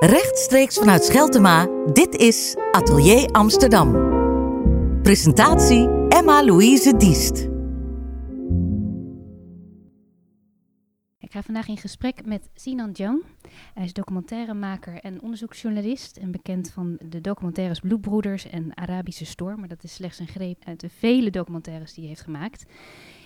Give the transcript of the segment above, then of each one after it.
Rechtstreeks vanuit Scheltema, dit is Atelier Amsterdam. Presentatie Emma-Louise Diest. Ik ga vandaag in gesprek met Sinan Jong. Hij is documentairemaker en onderzoeksjournalist en bekend van de documentaires Bloedbroeders en Arabische Storm. Maar dat is slechts een greep uit de vele documentaires die hij heeft gemaakt.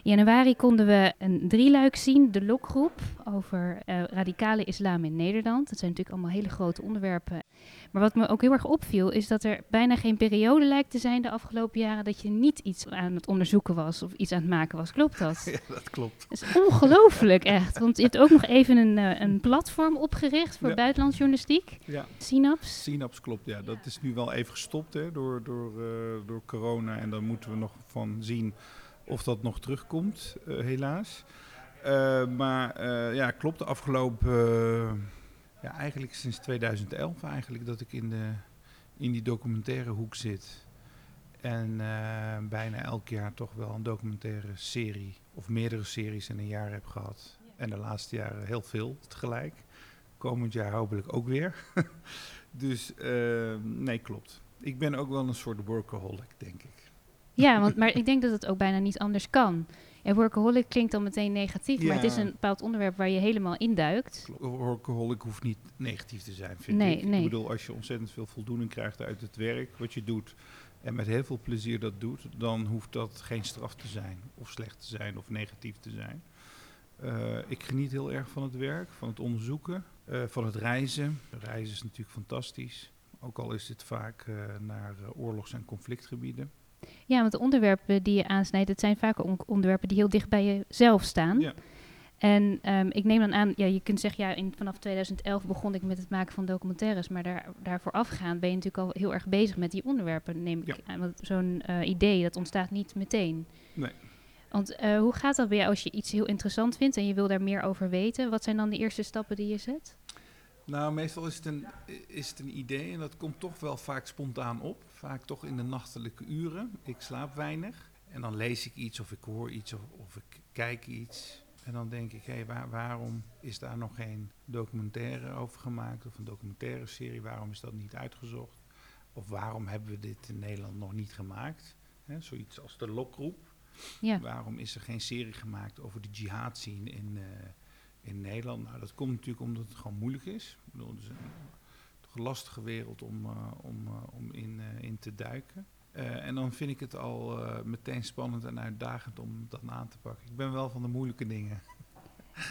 In januari konden we een drieluik zien, de Lokgroep, over uh, radicale islam in Nederland. Dat zijn natuurlijk allemaal hele grote onderwerpen. Maar wat me ook heel erg opviel, is dat er bijna geen periode lijkt te zijn de afgelopen jaren dat je niet iets aan het onderzoeken was of iets aan het maken was. Klopt dat? Ja, dat klopt. Dat is ongelooflijk, echt. Want je hebt ook nog even een, uh, een platform opgericht voor ja. buitenlandsjournalistiek. Ja. Synaps. Synaps klopt, ja. Dat is nu wel even gestopt hè, door, door, uh, door corona. En dan moeten we nog van zien of dat nog terugkomt, uh, helaas. Uh, maar uh, ja, klopt. De afgelopen, ja, eigenlijk sinds 2011 eigenlijk, dat ik in, de, in die documentaire hoek zit. En bijna elk jaar toch wel een documentaire serie of meerdere series in een jaar heb gehad. En de laatste jaren heel veel tegelijk. Komend jaar hopelijk ook weer. dus nee, klopt. Ik ben ook wel een soort workaholic, denk ik. Ja, want, maar ik denk dat het ook bijna niet anders kan. En workaholic klinkt dan meteen negatief, ja. maar het is een bepaald onderwerp waar je helemaal induikt. Workaholic hoeft niet negatief te zijn, vind nee, ik. Nee. Ik bedoel, als je ontzettend veel voldoening krijgt uit het werk wat je doet en met heel veel plezier dat doet, dan hoeft dat geen straf te zijn, of slecht te zijn, of negatief te zijn. Uh, ik geniet heel erg van het werk, van het onderzoeken, uh, van het reizen. Reizen is natuurlijk fantastisch, ook al is dit vaak uh, naar oorlogs- en conflictgebieden. Ja, want de onderwerpen die je aansnijdt, het zijn vaak on onderwerpen die heel dicht bij jezelf staan. Ja. En um, ik neem dan aan, ja, je kunt zeggen, ja, in, vanaf 2011 begon ik met het maken van documentaires, maar daar, daarvoor afgaan ben je natuurlijk al heel erg bezig met die onderwerpen, neem ik Ja. aan. Want zo'n uh, idee, dat ontstaat niet meteen. Nee. Want uh, hoe gaat dat bij jou als je iets heel interessant vindt en je wil daar meer over weten? Wat zijn dan de eerste stappen die je zet? Nou, meestal is het, een, is het een idee en dat komt toch wel vaak spontaan op. Vaak toch in de nachtelijke uren. Ik slaap weinig en dan lees ik iets of ik hoor iets of, of ik kijk iets. En dan denk ik, hé, waar, waarom is daar nog geen documentaire over gemaakt of een documentaire serie? Waarom is dat niet uitgezocht? Of waarom hebben we dit in Nederland nog niet gemaakt? He, zoiets als de lokgroep. Ja. Waarom is er geen serie gemaakt over de jihad scene in... Uh, in Nederland. Nou, dat komt natuurlijk omdat het gewoon moeilijk is. Ik bedoel, het lastige wereld om, uh, om, uh, om in, uh, in te duiken. Uh, en dan vind ik het al meteen spannend en uitdagend om dat aan te pakken. Ik ben wel van de moeilijke dingen.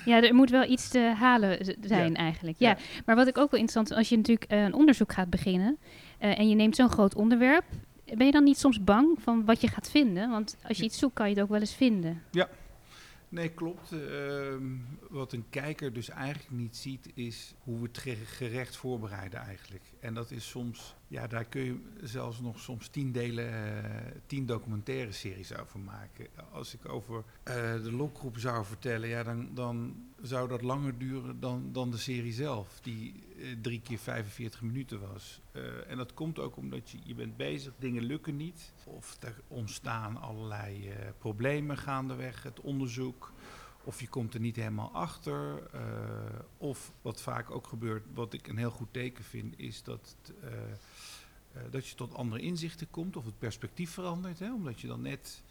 Ja, er moet wel iets te halen zijn Ja. eigenlijk. Ja. Ja. maar wat ik ook wel interessant vind, als je natuurlijk uh, een onderzoek gaat beginnen en je neemt zo'n groot onderwerp, ben je dan niet soms bang van wat je gaat vinden? Want als je iets zoekt, kan je het ook wel eens vinden. Ja, nee, klopt. Uh, wat een kijker dus eigenlijk niet ziet, is hoe we het gerecht voorbereiden eigenlijk. En dat is soms, ja, daar kun je zelfs nog soms tien delen, uh, tien documentaire series over maken. Als ik over uh, de lokgroep zou vertellen, ja, dan, dan zou dat langer duren dan, dan de serie zelf, die drie keer 45 minuten was. En dat komt ook omdat je, je bent bezig, dingen lukken niet. Of er ontstaan allerlei problemen gaandeweg, het onderzoek. Of je komt er niet helemaal achter. Of wat vaak ook gebeurt, wat ik een heel goed teken vind, is dat, het, dat je tot andere inzichten komt. Of het perspectief verandert. Hè, omdat je dan net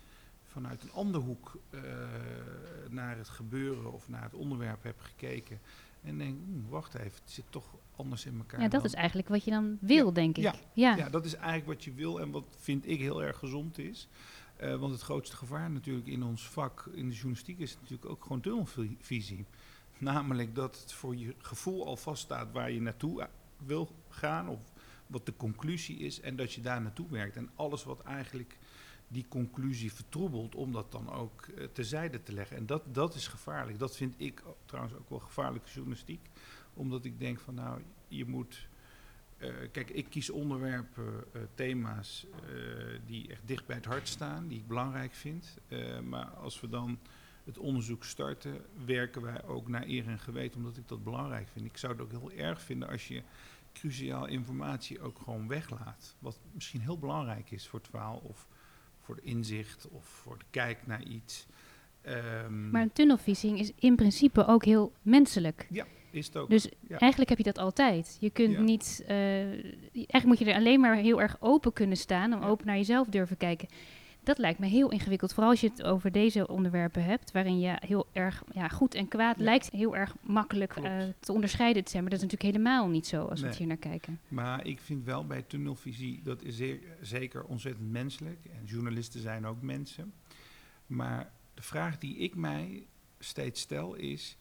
vanuit een andere hoek naar het gebeuren of naar het onderwerp hebt gekeken. En denk, hm, wacht even, het zit toch anders in elkaar. Ja, dat dan. is eigenlijk wat je dan wil, ja, denk ik. Ja, ja. ja, dat is eigenlijk wat je wil en wat vind ik heel erg gezond is. Uh, want het grootste gevaar natuurlijk in ons vak, in de journalistiek, is natuurlijk ook gewoon tunnelvisie. Namelijk dat het voor je gevoel al vaststaat waar je naartoe wil gaan of wat de conclusie is en dat je daar naartoe werkt. En alles wat eigenlijk die conclusie vertroebelt, om dat dan ook uh, terzijde te leggen. En dat, dat is gevaarlijk. Dat vind ik trouwens ook wel gevaarlijke journalistiek. Omdat ik denk van nou, je moet... Uh, kijk, ik kies onderwerpen, uh, thema's die echt dicht bij het hart staan, die ik belangrijk vind. maar als we dan het onderzoek starten, werken wij ook naar eer en geweten, omdat ik dat belangrijk vind. Ik zou het ook heel erg vinden als je cruciaal informatie ook gewoon weglaat. Wat misschien heel belangrijk is voor het verhaal of voor de inzicht of voor de kijk naar iets. Um, maar een tunnelvisie is in principe ook heel menselijk. Ja. is het ook. Dus Ja. eigenlijk heb je dat altijd. Je kunt Ja. niet. eh, eigenlijk moet je er alleen maar heel erg open kunnen staan. Om Ja. open naar jezelf durven kijken. Dat lijkt me heel ingewikkeld. Vooral als je het over deze onderwerpen hebt. Waarin je heel erg ja, goed en kwaad Ja. lijkt heel erg makkelijk eh, te onderscheiden te zijn. Maar dat is natuurlijk helemaal niet zo als we het hier naar kijken. Maar ik vind wel bij tunnelvisie, dat is zeer, zeker ontzettend menselijk. En journalisten zijn ook mensen. Maar de vraag die ik mij steeds stel is...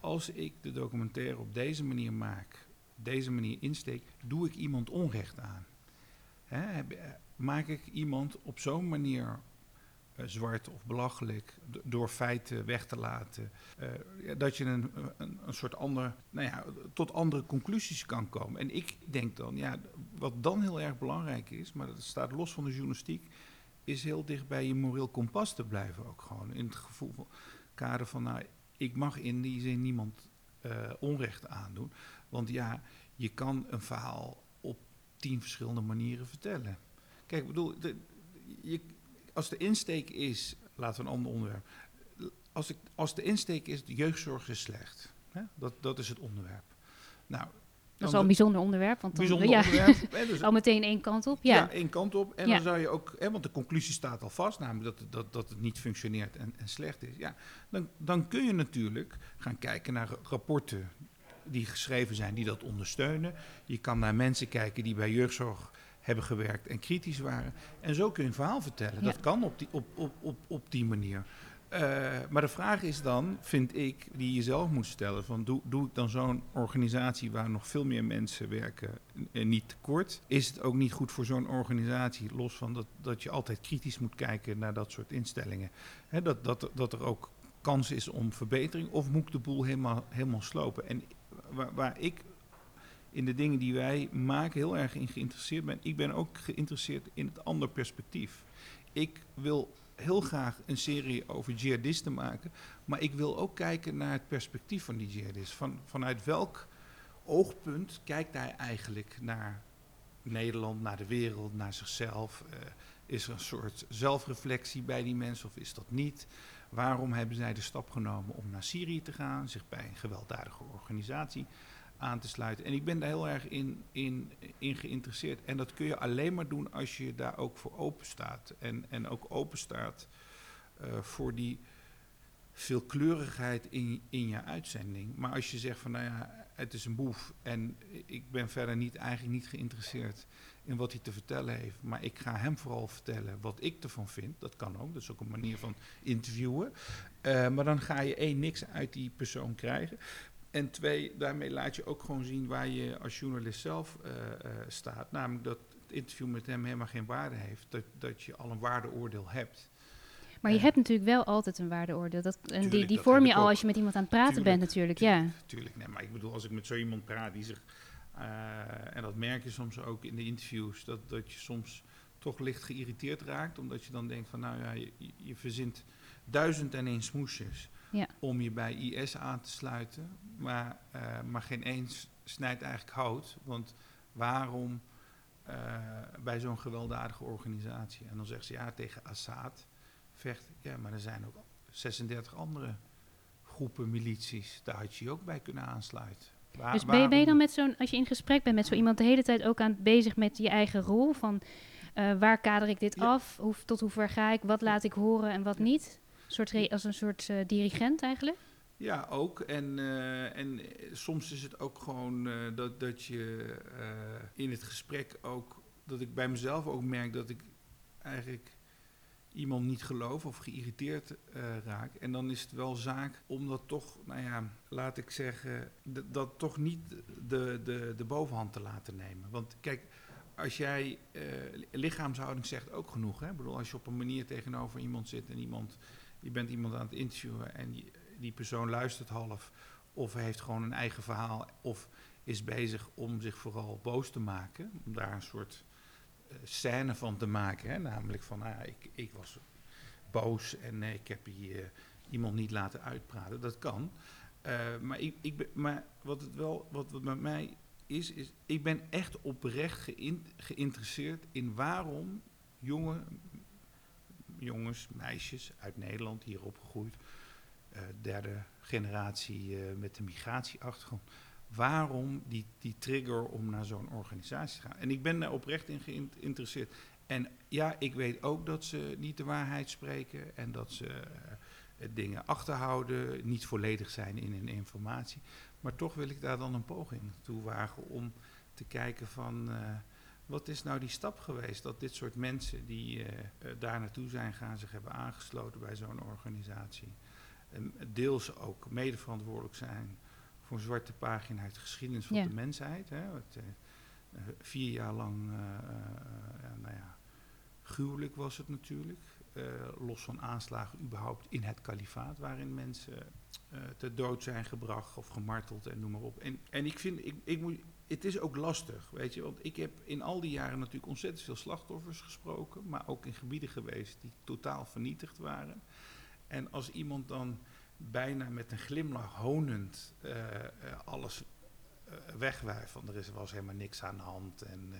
als ik de documentaire op deze manier maak, op deze manier insteek... doe ik iemand onrecht aan? Heb- eh, maak ik iemand op zo'n manier eh, zwart of belachelijk... do- door feiten weg te laten... eh, dat je een, een, een soort ander, nou ja, tot andere conclusies kan komen. En ik denk dan, ja, wat dan heel erg belangrijk is, maar dat staat los van de journalistiek, is heel dicht bij je moreel kompas te blijven ook gewoon. In het gevoel van, kader van, nou, ik mag in die zin niemand eh, onrecht aandoen. Want ja, je kan een verhaal op tien verschillende manieren vertellen. Kijk, ik bedoel, de, je, als de insteek is, laten we een ander onderwerp. Als, ik, als de insteek is, de jeugdzorg is slecht. Hè? Dat, dat is het onderwerp. Nou, Dat is al een bijzonder onderwerp. Want dan, bijzonder ja, onderwerp. dus- al meteen één kant op. ja. Ja, één kant op. En Ja. dan zou je ook, hè, want de conclusie staat al vast, namelijk dat, het- dat, dat het niet functioneert en, en slecht is. Ja, dan, dan kun je natuurlijk gaan kijken naar ra- rapporten die geschreven zijn, die dat ondersteunen. Je kan naar mensen kijken die bij jeugdzorg hebben gewerkt en kritisch waren. En zo kun je een verhaal vertellen. Ja. Dat kan op die, op, op, op, op die manier. Eh, maar de vraag is dan, vind ik, die je zelf moet stellen: van doe, doe ik dan zo'n organisatie waar nog veel meer mensen werken eh, niet tekort? Is het ook niet goed voor zo'n organisatie, los van dat, dat je altijd kritisch moet kijken naar dat soort instellingen? Hè, dat, dat, dat er ook kans is om verbetering, of moet ik de boel helemaal, helemaal slopen? En waar, waar ik in de dingen die wij maken heel erg in geïnteresseerd ben, ik ben ook geïnteresseerd in het andere perspectief. Ik wil heel graag een serie over jihadisten maken, maar ik wil ook kijken naar het perspectief van die jihadist. Van, vanuit welk oogpunt kijkt hij eigenlijk naar Nederland, naar de wereld, naar zichzelf? Eh, is er een soort zelfreflectie bij die mensen of is dat niet? Waarom hebben zij de stap genomen om naar Syrië te gaan, zich bij een gewelddadige organisatie aan te sluiten? En ik ben daar heel erg in, in, in geïnteresseerd. En dat kun je alleen maar doen als je daar ook voor open staat. En, en ook open staat eh, voor die veelkleurigheid in, in je uitzending. Maar als je zegt van nou ja, het is een boef en ik ben verder niet, eigenlijk niet geïnteresseerd in wat hij te vertellen heeft. Maar ik ga hem vooral vertellen wat ik ervan vind. Dat kan ook, dat is ook een manier van interviewen. Eh, maar dan ga je één, niks uit die persoon krijgen. En twee, daarmee laat je ook gewoon zien waar je als journalist zelf eh, eh, staat. Namelijk dat het interview met hem helemaal geen waarde heeft. Dat, dat je al een waardeoordeel hebt. maar je Eh, hebt natuurlijk wel altijd een waardeoordeel. Dat, en die, Tuurlijk, die dat vorm je al ook. als je met iemand aan het praten Tuurlijk, bent natuurlijk. Ja. Tuurlijk, nee, maar ik bedoel, als ik met zo iemand praat die zich... en dat merk je soms ook in de interviews, dat, dat je soms toch licht geïrriteerd raakt. Omdat je dan denkt van, nou ja, je, je verzint duizend en één smoesjes Ja. om je bij IS aan te sluiten. Maar, eh, maar geen eens snijdt eigenlijk hout. Want waarom eh, bij zo'n gewelddadige organisatie? En dan zegt ze, ja, tegen Assad vecht. Ja, maar er zijn ook 36 andere groepen milities. Daar had je je ook bij kunnen aansluiten. Waar- Dus ben je, ben je dan met zo'n, als je in gesprek bent met zo iemand de hele tijd ook aan het bezig met je eigen rol? Van eh, waar kader ik dit Ja. af? Hoe, tot hoe ver ga ik? Wat laat ik horen en wat niet? Soort als een soort eh, dirigent eigenlijk? Ja, ook. En, eh, en soms is het ook gewoon eh, dat, dat je in het gesprek ook, dat ik bij mezelf ook merk dat ik eigenlijk iemand niet geloof of geïrriteerd raak. En dan is het wel zaak om dat toch, nou ja, laat ik zeggen, dat toch niet de, de, de bovenhand te laten nemen. Want kijk, als jij, lichaamshouding zegt ook genoeg. Hè? Ik bedoel, als je op een manier tegenover iemand zit en iemand, je bent iemand aan het interviewen en die, persoon luistert half of heeft gewoon een eigen verhaal of is bezig om zich vooral boos te maken, om daar een soort eh, scène van te maken. Hè? Namelijk van, ah, ik, ik was boos en eh, ik heb hier iemand niet laten uitpraten. Dat kan. Eh, maar ik, ik maar wat het wel, wat, wat met mij is, is, ik ben echt oprecht geïn- geïnteresseerd in waarom jonge, jongens, meisjes uit Nederland, hier opgegroeid, derde generatie met een migratieachtergrond. Waarom die, die trigger om naar zo'n organisatie te gaan? En ik ben daar oprecht in geïnteresseerd. En ja, ik weet ook dat ze niet de waarheid spreken en dat ze dingen achterhouden, niet volledig zijn in hun informatie. Maar toch wil ik daar dan een poging toe wagen om te kijken van wat is nou die stap geweest dat dit soort mensen die uh, daar naartoe zijn gaan, zich hebben aangesloten bij zo'n organisatie. En deels ook mede verantwoordelijk zijn voor een zwarte pagina uit de geschiedenis van de mensheid. Hè, wat, uh, vier jaar lang, nou ja, gruwelijk was het natuurlijk. los van aanslagen überhaupt in het kalifaat, waarin mensen uh, te dood zijn gebracht of gemarteld en noem maar op. En, en ik vind, ik, ik moet, het is ook lastig, weet je, want ik heb in al die jaren natuurlijk ontzettend veel slachtoffers gesproken, maar ook in gebieden geweest die totaal vernietigd waren. En als iemand dan bijna met een glimlach honend uh, uh, alles uh, wegwijft, van er is, was helemaal niks aan de hand en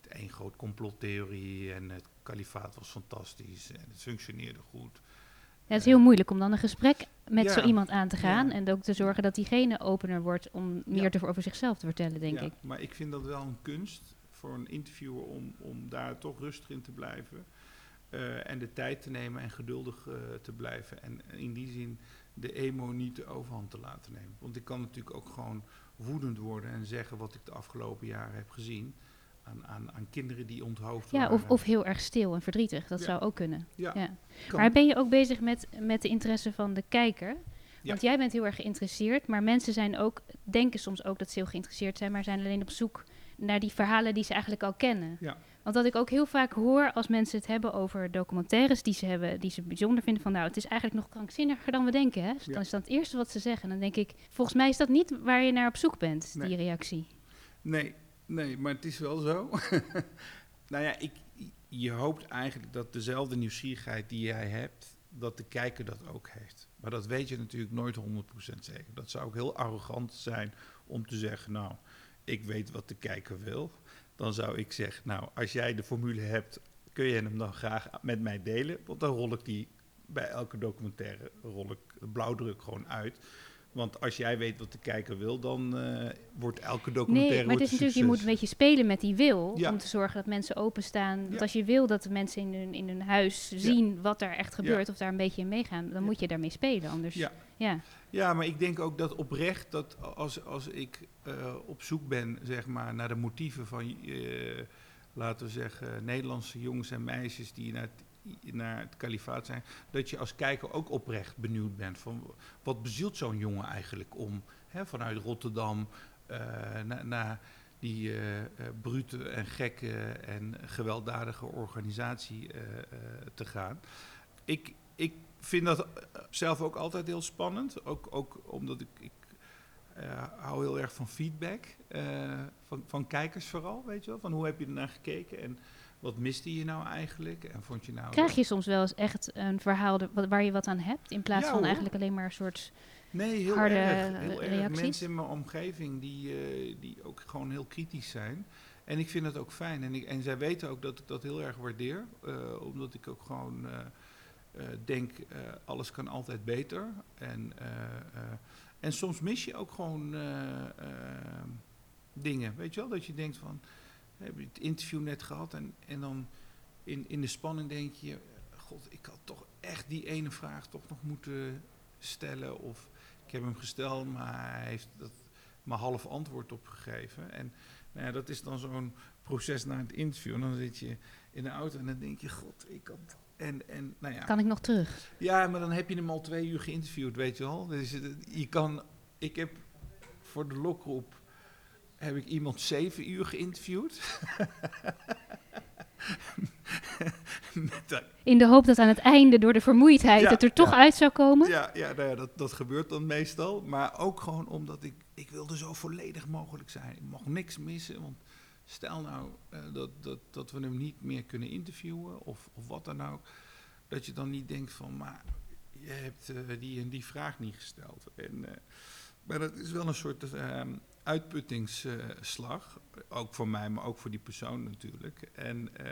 het één groot complottheorie en het kalifaat was fantastisch en het functioneerde goed. Ja, het is heel moeilijk om dan een gesprek met zo iemand aan te gaan. En ook te zorgen dat diegene opener wordt om meer te, over zichzelf te vertellen, denk ik. Maar ik vind dat wel een kunst voor een interviewer om, om daar toch rustig in te blijven. Uh, en de tijd te nemen en geduldig uh, te blijven. En in die zin de emo niet de overhand te laten nemen. Want ik kan natuurlijk ook gewoon woedend worden en zeggen wat ik de afgelopen jaren heb gezien aan, aan, aan kinderen die onthoofd ja, waren. Of, of heel erg stil en verdrietig. Dat zou ook kunnen. Ja. Maar ben je ook bezig met, met de interesse van de kijker? Want jij bent heel erg geïnteresseerd, maar mensen zijn ook, denken soms ook dat ze heel geïnteresseerd zijn, maar zijn alleen op zoek naar die verhalen die ze eigenlijk al kennen. Ja. Want wat ik ook heel vaak hoor als mensen het hebben over documentaires die ze hebben, die ze bijzonder vinden, van nou, het is eigenlijk nog krankzinniger dan we denken. Hè? Dus Dan is dat het eerste wat ze zeggen. dan denk ik, volgens mij is dat niet waar je naar op zoek bent, die reactie. Nee, Nee, maar het is wel zo. nou ja, ik, je hoopt eigenlijk dat dezelfde nieuwsgierigheid die jij hebt, dat de kijker dat ook heeft. Maar dat weet je natuurlijk nooit 100% zeker. Dat zou ook heel arrogant zijn om te zeggen, nou, ik weet wat de kijker wil. Dan zou ik zeggen, nou, als jij de formule hebt, kun je hem dan graag met mij delen. Want dan rol ik die bij elke documentaire, rol ik blauwdruk gewoon uit. Want als jij weet wat de kijker wil, dan uh, wordt elke documentaire. Nee, maar het is natuurlijk, je moet een beetje spelen met die wil. Ja. Om te zorgen dat mensen openstaan. Ja. Want als je wil dat de mensen in hun, in hun huis zien wat er echt gebeurt, of daar een beetje in meegaan, dan moet je daarmee spelen. Anders. Ja. Ja. ja, maar ik denk ook dat oprecht dat als, als ik uh, op zoek ben, zeg maar, naar de motieven van. Uh, laten we zeggen, Nederlandse jongens en meisjes die naar het naar het kalifaat zijn, dat je als kijker ook oprecht benieuwd bent van wat bezielt zo'n jongen eigenlijk om hè, vanuit Rotterdam uh, naar, die uh, uh, brute en gekke en gewelddadige organisatie te gaan. Ik, ik vind dat zelf ook altijd heel spannend, ook, ook omdat ik, ik hou heel erg van feedback, van, van kijkers vooral, weet je wel, van hoe heb je ernaar gekeken en wat miste je nou eigenlijk? En vond je nou Krijg je soms wel eens echt een verhaal waar je wat aan hebt, in plaats ja, van eigenlijk alleen maar een soort nee, heel harde erg, heel reacties? Erg. Mensen in mijn omgeving die, uh, die ook gewoon heel kritisch zijn. En ik vind dat ook fijn. En, ik, en zij weten ook dat ik dat heel erg waardeer. Uh, omdat ik ook gewoon uh, denk, alles kan altijd beter. En, en soms mis je ook gewoon dingen. Weet je wel? Dat je denkt van heb je het interview net gehad en, en dan in, in de spanning denk je, god, ik had toch echt die ene vraag toch nog moeten stellen. Of ik heb hem gesteld, maar hij heeft dat maar half antwoord op gegeven. En nou ja, dat is dan zo'n proces na het interview. En dan zit je in de auto en dan denk je, god, ik kan... En, en, nou ja. Kan ik nog terug? Ja, maar dan heb je hem al twee uur geïnterviewd, weet je wel. Dus je kan... Ik heb voor de lokroep heb ik iemand zeven uur geïnterviewd. In de hoop dat aan het einde door de vermoeidheid het er toch ja. uit zou komen? Ja, ja, nou ja dat, dat gebeurt dan meestal. Maar ook gewoon omdat ik, ik wilde zo volledig mogelijk zijn. Ik mocht niks missen, want stel nou uh, dat, dat, dat we hem niet meer kunnen interviewen of, of wat dan ook. Dat je dan niet denkt van, maar je hebt uh, die en die vraag niet gesteld. En, uh, maar dat is wel een soort uh, uitputtingsslag. ook voor mij, maar ook voor die persoon natuurlijk. En, uh,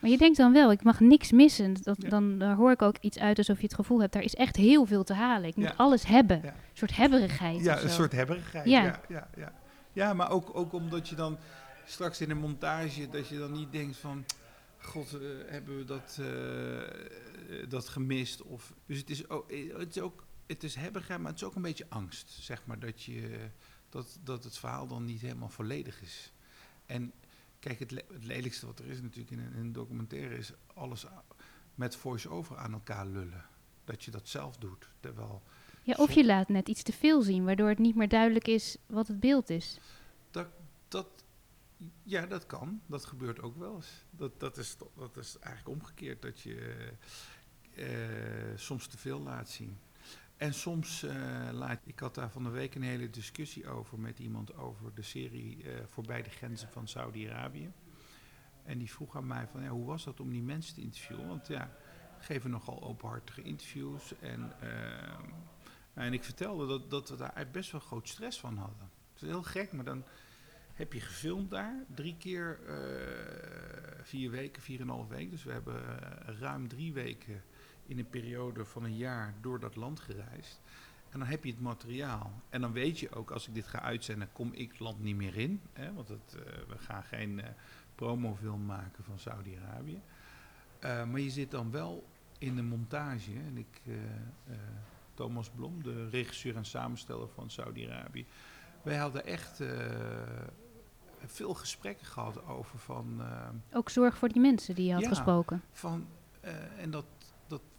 maar je denkt dan wel, ik mag niks missen. Dat, Dan hoor ik ook iets uit alsof je het gevoel hebt, daar is echt heel veel te halen. Ik moet alles hebben. Een soort hebberigheid. Ja, een soort hebberigheid. Ja, ja, ja. ja. maar ook, ook omdat je dan straks in een montage, dat je dan niet denkt van... God, uh, hebben we dat, uh, dat gemist? Of, dus het is ook, het is ook het is hebberigheid, maar het is ook een beetje angst. Zeg maar dat je dat, dat het verhaal dan niet helemaal volledig is. En kijk, het, het lelijkste wat er is natuurlijk in een, in een documentaire is alles met voice-over aan elkaar lullen. Dat je dat zelf doet. Terwijl ja, of je laat net iets te veel zien, waardoor het niet meer duidelijk is wat het beeld is. Dat, dat, ja, dat kan. Dat gebeurt ook wel eens. Dat, dat, is, dat is eigenlijk omgekeerd, dat je uh, soms te veel laat zien. En soms uh, laat ik had daar van de week een hele discussie over met iemand over de serie uh, Voorbij de grenzen van Saudi-Arabië. En die vroeg aan mij van ja, hoe was dat om die mensen te interviewen? Want ja, geven nogal openhartige interviews. En, uh, en ik vertelde dat, dat we daar best wel groot stress van hadden. Het is heel gek, maar dan heb je gefilmd daar. Drie keer vier weken, vier en een half week. Dus we hebben ruim drie weken in een periode van een jaar door dat land gereisd. En dan heb je het materiaal. En dan weet je ook, als ik dit ga uitzenden, kom ik het land niet meer in. Hè, want het, uh, we gaan geen uh, promofilm maken van Saudi-Arabië. Uh, maar je zit dan wel in de montage. En ik, Thomas Blom, de regisseur en samensteller van Saudi-Arabië. Wij hadden echt veel gesprekken gehad over van... ook zorg voor die mensen die je had ja, gesproken. Van, en dat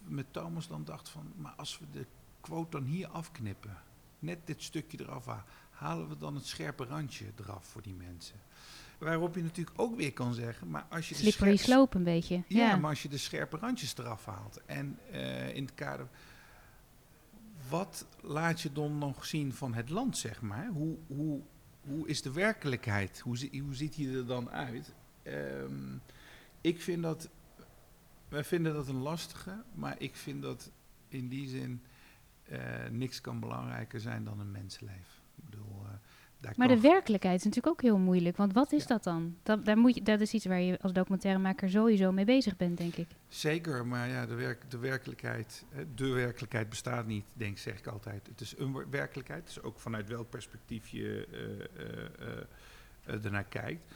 met Thomas dan dacht van, maar als we de quote dan hier afknippen, net dit stukje eraf halen we dan het scherpe randje eraf voor die mensen. Waarop je natuurlijk ook weer kan zeggen, maar als je Slippery de slope een beetje. Ja, ja, maar als je de scherpe randjes eraf haalt en uh, in het kader, wat laat je dan nog zien van het land, zeg maar? Hoe, hoe, hoe is de werkelijkheid? Hoe, hoe ziet hij er dan uit? Um, ik vind dat wij vinden dat een lastige, maar ik vind dat in die zin uh, niks kan belangrijker zijn dan een mensenleven. Ik bedoel, uh, daar maar de werkelijkheid is natuurlijk ook heel moeilijk, want wat is ja. dat dan? Dat, daar moet je, dat is iets waar je als documentairemaker sowieso mee bezig bent, denk ik. Zeker, maar ja, de, werk, de werkelijkheid, de werkelijkheid bestaat niet, denk zeg ik altijd. Het is een werkelijkheid, dus ook vanuit welk perspectief je uh, ernaar kijkt.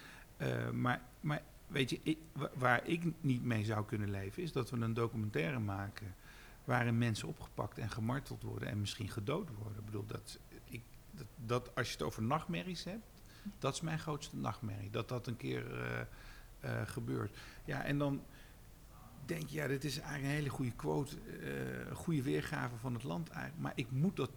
maar, maar weet je, waar ik niet mee zou kunnen leven, is dat we een documentaire maken waarin mensen opgepakt en gemarteld worden en misschien gedood worden. Ik bedoel, dat, ik, dat, als je het over nachtmerries hebt, dat is mijn grootste nachtmerrie. Dat dat een keer uh, uh, gebeurt. Ja, en dan denk je, ja, dit is eigenlijk een hele goede quote, uh, een goede weergave van het land eigenlijk. Maar ik moet dat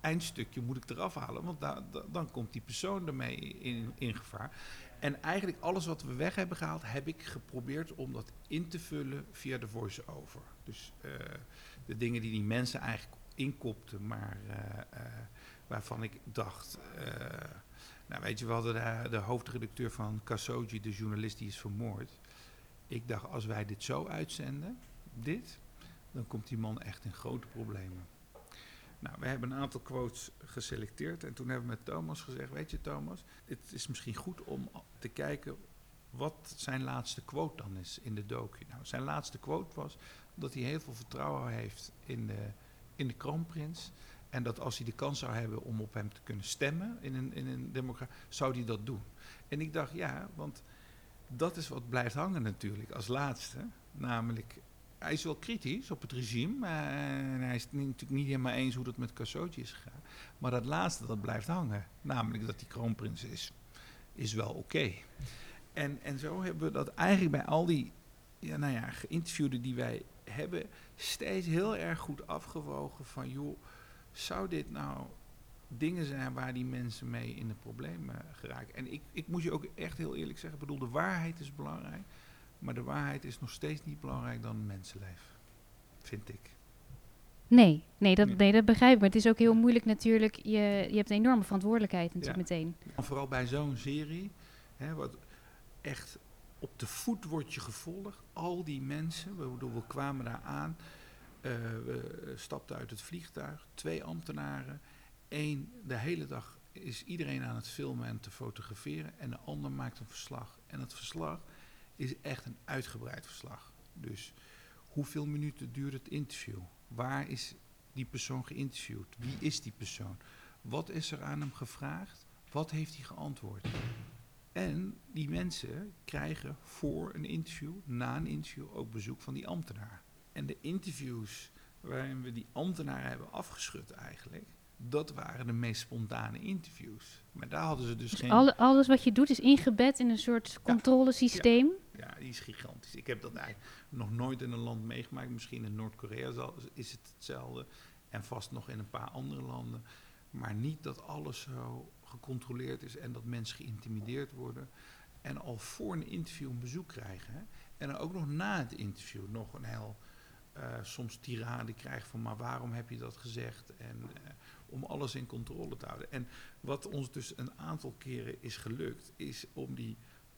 eindstukje moet ik eraf halen, want da, da, dan komt die persoon ermee in, in gevaar. En eigenlijk alles wat we weg hebben gehaald, heb ik geprobeerd om dat in te vullen via de voice-over. Dus uh, de dingen die die mensen eigenlijk inkopten, maar uh, uh, waarvan ik dacht. nou, weet je, we hadden de, de hoofdredacteur van Khashoggi, de journalist die is vermoord. Ik dacht, als wij dit zo uitzenden, dit, dan komt die man echt in grote problemen. Nou, we hebben een aantal quotes geselecteerd en toen hebben we met Thomas gezegd, weet je Thomas, het is misschien goed om te kijken wat zijn laatste quote dan is in de docu. Nou, zijn laatste quote was dat hij heel veel vertrouwen heeft in de, in de kroonprins. En dat als hij de kans zou hebben om op hem te kunnen stemmen in een, in een democratie, zou hij dat doen. En ik dacht, ja, want dat is wat blijft hangen natuurlijk als laatste. Namelijk hij is wel kritisch op het regime. Uh, en hij is natuurlijk niet helemaal eens hoe dat met Khashoggi is gegaan. Maar dat laatste, dat blijft hangen. Namelijk dat hij kroonprins is, is wel oké. En, en zo hebben we dat eigenlijk bij al die ja, nou ja, geïnterviewden die wij hebben... steeds heel erg goed afgewogen van... joh, zou dit nou dingen zijn waar die mensen mee in de problemen geraken? En ik, ik moet je ook echt heel eerlijk zeggen... ik bedoel, de waarheid is belangrijk... Maar de waarheid is nog steeds niet belangrijk dan mensenleven, vind ik. Nee, nee dat, nee. dat begrijp ik. Maar het is ook heel moeilijk natuurlijk. Je, je hebt een enorme verantwoordelijkheid natuurlijk ja. meteen. Vooral bij zo'n serie, hè, wat echt op de voet wordt je gevolgd. Al die mensen, we, we kwamen daar aan, uh, we stapten uit het vliegtuig, twee ambtenaren, één de hele dag is iedereen aan het filmen en te fotograferen en de ander maakt een verslag. En het verslag is echt een uitgebreid verslag. Dus hoeveel minuten duurt het interview? Waar is die persoon geïnterviewd? Wie is die persoon? Wat is er aan hem gevraagd? Wat heeft hij geantwoord? En die mensen krijgen voor een interview, na een interview, ook bezoek van die ambtenaar. En de interviews waarin we die ambtenaar hebben afgeschud eigenlijk, dat waren de meest spontane interviews. Maar daar hadden ze dus, Dus geen... alle, alles wat je doet is ingebed in een soort controlesysteem. Ja, die is gigantisch. Ik heb dat eigenlijk nog nooit in een land meegemaakt. Misschien in Noord-Korea is het hetzelfde. En vast nog in een paar andere landen. Maar niet dat alles zo gecontroleerd is en dat mensen geïntimideerd worden. En al voor een interview een bezoek krijgen. Hè. En dan ook nog na het interview nog een heel eh, soms tirade krijgen van maar waarom heb je dat gezegd? En eh, om alles in controle te houden. En wat ons dus een aantal keren is gelukt, is om die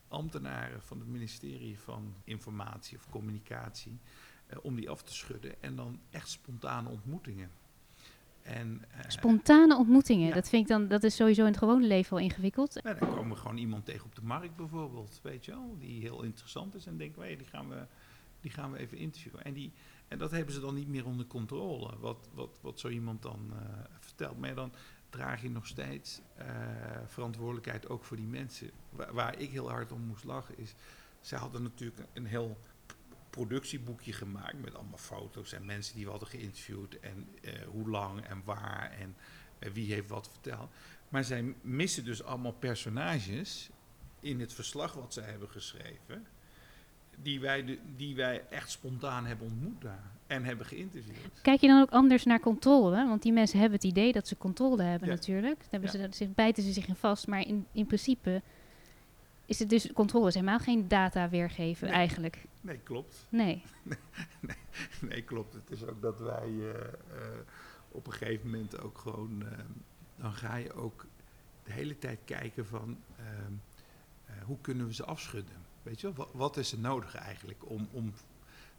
ambtenaren van het ministerie van Informatie of Communicatie, eh, om die af te schudden en dan echt spontane ontmoetingen. En, eh, Spontane ontmoetingen, Ja. dat vind ik dan, dat is sowieso in het gewone leven al ingewikkeld. nou, dan komen we gewoon iemand tegen op de markt bijvoorbeeld, weet je wel, die heel interessant is en denken wij, die gaan we, die gaan we even interviewen. En, die, en dat hebben ze dan niet meer onder controle, wat, wat, wat zo iemand dan eh, vertelt. Maar dan draag je nog steeds eh, verantwoordelijkheid ook voor die mensen. Waar, ik heel hard om moest lachen is, zij hadden natuurlijk een heel productieboekje gemaakt met allemaal foto's en mensen die we hadden geïnterviewd en eh, hoe lang en waar en wie heeft wat verteld. Maar zij missen dus allemaal personages in het verslag wat zij hebben geschreven, die wij, de, die wij echt spontaan hebben ontmoet daar en hebben geïnterviewd. Kijk je dan ook anders naar controle? Want die mensen hebben het idee dat ze controle hebben Ja. natuurlijk. Dan hebben Ja. ze, zich, bijten ze zich in vast. Maar in, in principe is het dus controle. is helemaal geen data weergeven Nee. eigenlijk. Nee, klopt. Nee. Nee, klopt. Het is ook dat wij eh, eh, op een gegeven moment ook gewoon. eh, dan ga je ook de hele tijd kijken van. ehm, eh, hoe kunnen we ze afschudden? Weet je wat, wat is er nodig eigenlijk om. om